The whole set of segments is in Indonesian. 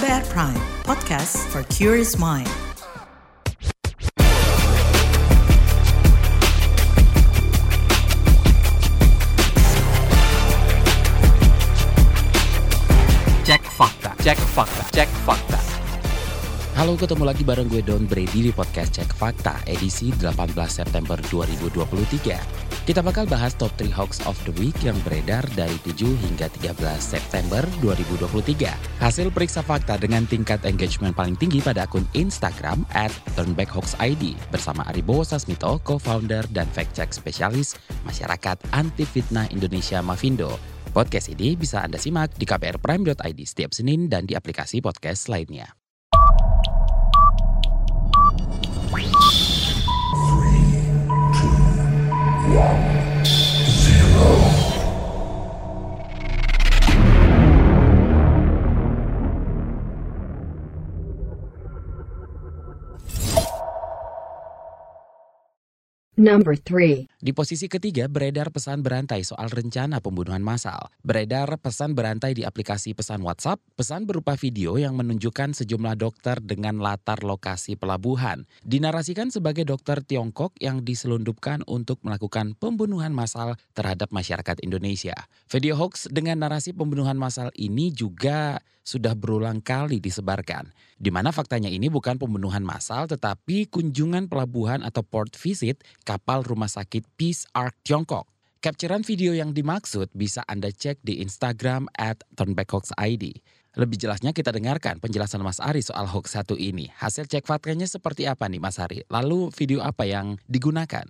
KBR Prime, podcast for curious mind. Cek fakta, cek fakta, cek fakta. Halo, ketemu lagi bareng gue Don Brady di podcast Cek Fakta edisi 18 September 2023. Kita bakal bahas top 3 hoax of the week yang beredar dari 7 hingga 13 September 2023. Hasil periksa fakta dengan tingkat engagement paling tinggi pada akun Instagram at turnbackhoaxid bersama Aribo Sasmito, co-founder dan fact-check spesialis masyarakat anti fitnah Indonesia Mavindo. Podcast ini bisa Anda simak di kbrprime.id setiap Senin dan di aplikasi podcast lainnya. one. Number 3. Di posisi ketiga beredar pesan berantai soal rencana pembunuhan massal. Beredar pesan berantai di aplikasi pesan WhatsApp, pesan berupa video yang menunjukkan sejumlah dokter dengan latar lokasi pelabuhan. Dinarasikan sebagai dokter Tiongkok yang diselundupkan untuk melakukan pembunuhan massal terhadap masyarakat Indonesia. Video hoax dengan narasi pembunuhan massal ini juga sudah berulang kali disebarkan. Di mana faktanya ini bukan pembunuhan massal tetapi kunjungan pelabuhan atau port visit kapal rumah sakit Peace Ark Tiongkok. Capturean video yang dimaksud bisa Anda cek di Instagram at turnbackhoaxid. Lebih jelasnya kita dengarkan penjelasan Mas Ari soal hoax satu ini. Hasil cek faktanya seperti apa nih Mas Ari? Lalu video apa yang digunakan?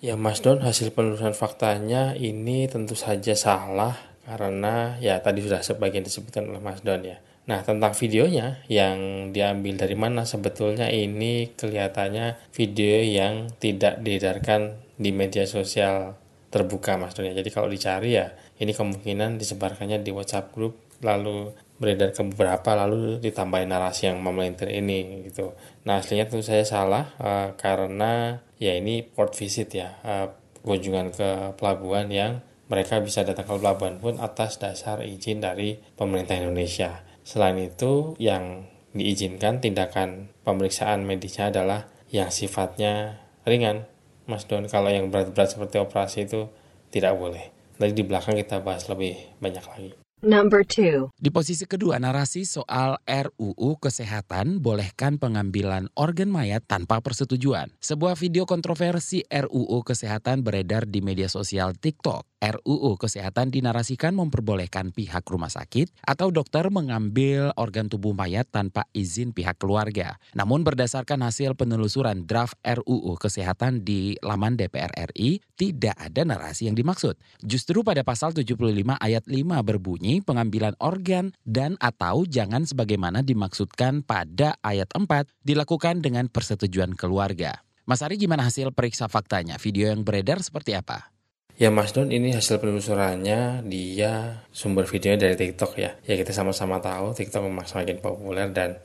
Ya Mas Don, hasil penelusuran faktanya ini tentu saja salah karena ya tadi sudah sebagian disebutkan oleh Mas Don ya. Nah tentang videonya yang diambil dari mana sebetulnya ini kelihatannya video yang tidak diedarkan di media sosial terbuka Mas Don ya. Jadi kalau dicari ya ini kemungkinan disebarkannya di WhatsApp grup lalu beredar ke beberapa lalu ditambahin narasi yang memelintir ini gitu. Nah aslinya tentu saya salah uh, karena ya ini port visit ya uh, kunjungan ke pelabuhan yang mereka bisa datang ke pelabuhan pun atas dasar izin dari pemerintah Indonesia. Selain itu, yang diizinkan tindakan pemeriksaan medisnya adalah yang sifatnya ringan. Mas Don, kalau yang berat-berat seperti operasi itu tidak boleh. Nanti di belakang kita bahas lebih banyak lagi. Number 2. Di posisi kedua narasi soal RUU Kesehatan bolehkan pengambilan organ mayat tanpa persetujuan. Sebuah video kontroversi RUU Kesehatan beredar di media sosial TikTok. RUU Kesehatan dinarasikan memperbolehkan pihak rumah sakit atau dokter mengambil organ tubuh mayat tanpa izin pihak keluarga. Namun berdasarkan hasil penelusuran draft RUU Kesehatan di laman DPR RI, tidak ada narasi yang dimaksud. Justru pada pasal 75 ayat 5 berbunyi pengambilan organ dan atau jangan sebagaimana dimaksudkan pada ayat 4 dilakukan dengan persetujuan keluarga. Mas Ari gimana hasil periksa faktanya? Video yang beredar seperti apa? Ya Mas Don ini hasil penelusurannya dia sumber videonya dari TikTok ya. Ya kita sama-sama tahu TikTok memang semakin populer dan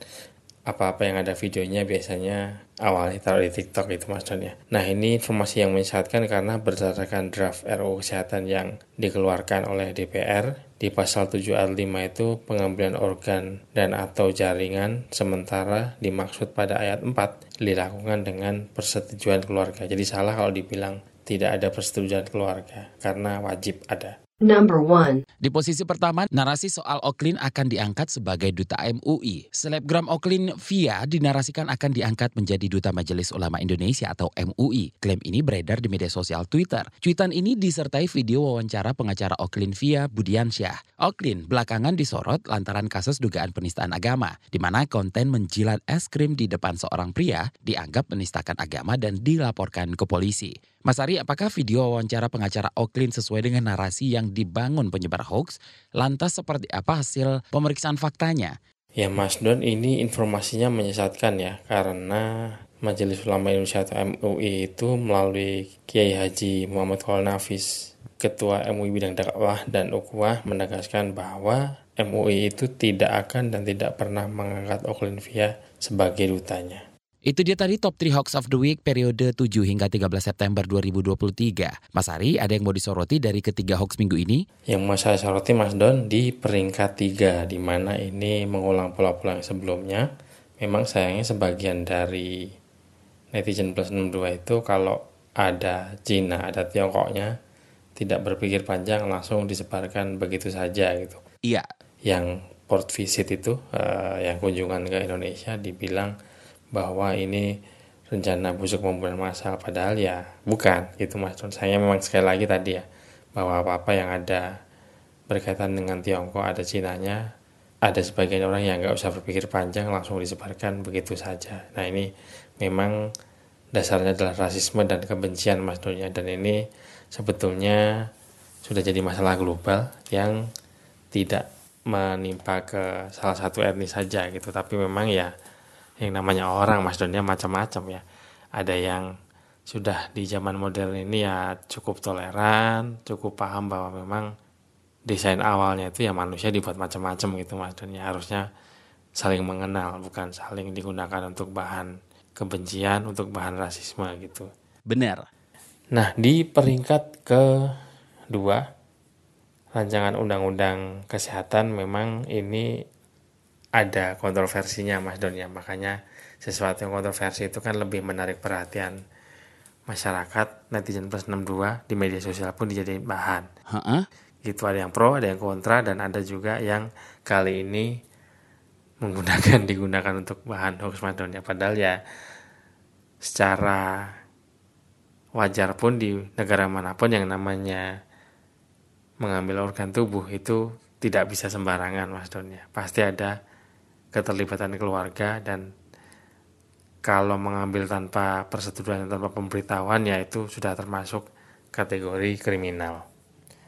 apa-apa yang ada videonya biasanya awalnya taruh di TikTok itu Mas Don ya. Nah ini informasi yang menyesatkan karena berdasarkan draft RUU Kesehatan yang dikeluarkan oleh DPR di pasal 7 ayat 5 itu pengambilan organ dan atau jaringan sementara dimaksud pada ayat 4 dilakukan dengan persetujuan keluarga. Jadi salah kalau dibilang tidak ada persetujuan keluarga karena wajib ada. Number 1. Di posisi pertama, narasi soal Oklin akan diangkat sebagai duta MUI. Selebgram Oklin Via dinarasikan akan diangkat menjadi duta Majelis Ulama Indonesia atau MUI. Klaim ini beredar di media sosial Twitter. Cuitan ini disertai video wawancara pengacara Oklin Via Budiansyah. Oklin belakangan disorot lantaran kasus dugaan penistaan agama, di mana konten menjilat es krim di depan seorang pria dianggap menistakan agama dan dilaporkan ke polisi. Mas Ari, apakah video wawancara pengacara Oklin sesuai dengan narasi yang dibangun penyebar hoax? Lantas seperti apa hasil pemeriksaan faktanya? Ya Mas Don ini informasinya menyesatkan ya karena Majelis Ulama Indonesia atau MUI itu melalui Kiai Haji Muhammad Khalil Nafis Ketua MUI bidang dakwah dan ukhuwah menegaskan bahwa MUI itu tidak akan dan tidak pernah mengangkat Oklin Via sebagai dutanya. Itu dia tadi top 3 hoax of the week periode 7 hingga 13 September 2023. Mas Ari, ada yang mau disoroti dari ketiga hoax minggu ini? Yang mau saya soroti Mas Don di peringkat 3 di mana ini mengulang pola-pola yang sebelumnya. Memang sayangnya sebagian dari netizen plus 62 itu kalau ada Cina, ada Tiongkoknya tidak berpikir panjang langsung disebarkan begitu saja gitu. Iya. Yang port visit itu uh, yang kunjungan ke Indonesia dibilang bahwa ini rencana busuk pembunuhan massal padahal ya bukan gitu mas. Saya memang sekali lagi tadi ya bahwa apa-apa yang ada berkaitan dengan Tiongkok ada Cinanya ada sebagian orang yang nggak usah berpikir panjang langsung disebarkan begitu saja. Nah ini memang dasarnya adalah rasisme dan kebencian mas Donya dan ini sebetulnya sudah jadi masalah global yang tidak menimpa ke salah satu etnis saja gitu. Tapi memang ya yang namanya orang mas Donya macam-macam ya. Ada yang sudah di zaman modern ini ya cukup toleran cukup paham bahwa memang desain awalnya itu ya manusia dibuat macam-macam gitu mas Donya harusnya saling mengenal bukan saling digunakan untuk bahan kebencian untuk bahan rasisme gitu. Benar. Nah di peringkat kedua rancangan undang-undang kesehatan memang ini ada kontroversinya Mas Don ya. Makanya sesuatu yang kontroversi itu kan lebih menarik perhatian masyarakat netizen plus 62 di media sosial pun dijadiin bahan. Ha-ha? gitu ada yang pro ada yang kontra dan ada juga yang kali ini menggunakan digunakan untuk bahan hoax Mas Don ya. Padahal ya secara wajar pun di negara mana pun yang namanya mengambil organ tubuh itu tidak bisa sembarangan Mas Don ya. Pasti ada keterlibatan keluarga dan kalau mengambil tanpa persetujuan dan tanpa pemberitahuan ya itu sudah termasuk kategori kriminal.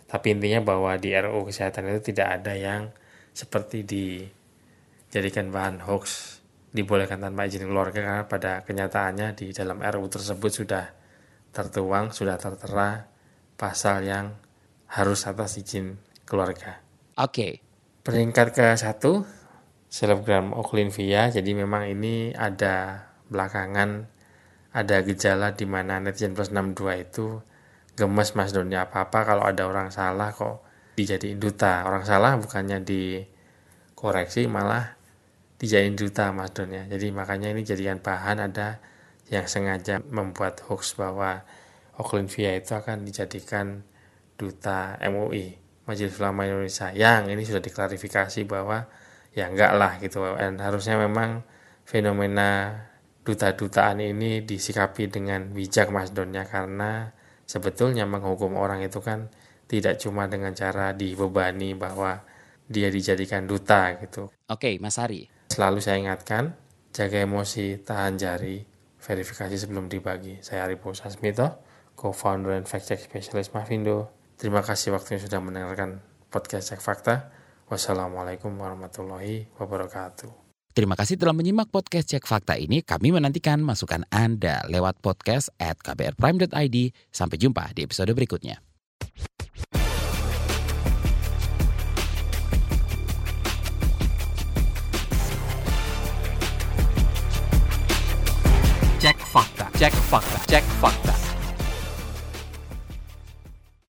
Tapi intinya bahwa di RUU kesehatan itu tidak ada yang seperti dijadikan bahan hoax dibolehkan tanpa izin keluarga karena pada kenyataannya di dalam RUU tersebut sudah tertuang, sudah tertera pasal yang harus atas izin keluarga. Oke. Okay. Peringkat ke satu selebgram Via jadi memang ini ada belakangan ada gejala di mana netizen plus 62 itu gemes mas Doni apa-apa. Kalau ada orang salah kok dijadiin duta. Orang salah bukannya dikoreksi malah dijadiin duta mas Doni jadi makanya ini jadikan bahan ada yang sengaja membuat hoax bahwa Via itu akan dijadikan duta MUI Majelis Ulama Indonesia. Yang ini sudah diklarifikasi bahwa ya enggak lah gitu dan harusnya memang fenomena duta-dutaan ini disikapi dengan bijak Mas Donnya karena sebetulnya menghukum orang itu kan tidak cuma dengan cara dibebani bahwa dia dijadikan duta gitu. Oke, Mas Ari. Selalu saya ingatkan, jaga emosi, tahan jari, verifikasi sebelum dibagi. Saya Ari Sasmito, co-founder dan fact check specialist Mavindo. Terima kasih waktunya sudah mendengarkan podcast Cek Fakta. Wassalamualaikum warahmatullahi wabarakatuh. Terima kasih telah menyimak podcast Cek Fakta ini. Kami menantikan masukan Anda lewat podcast at kbrprime.id. Sampai jumpa di episode berikutnya. Cek Fakta, Cek Fakta, Cek Fakta.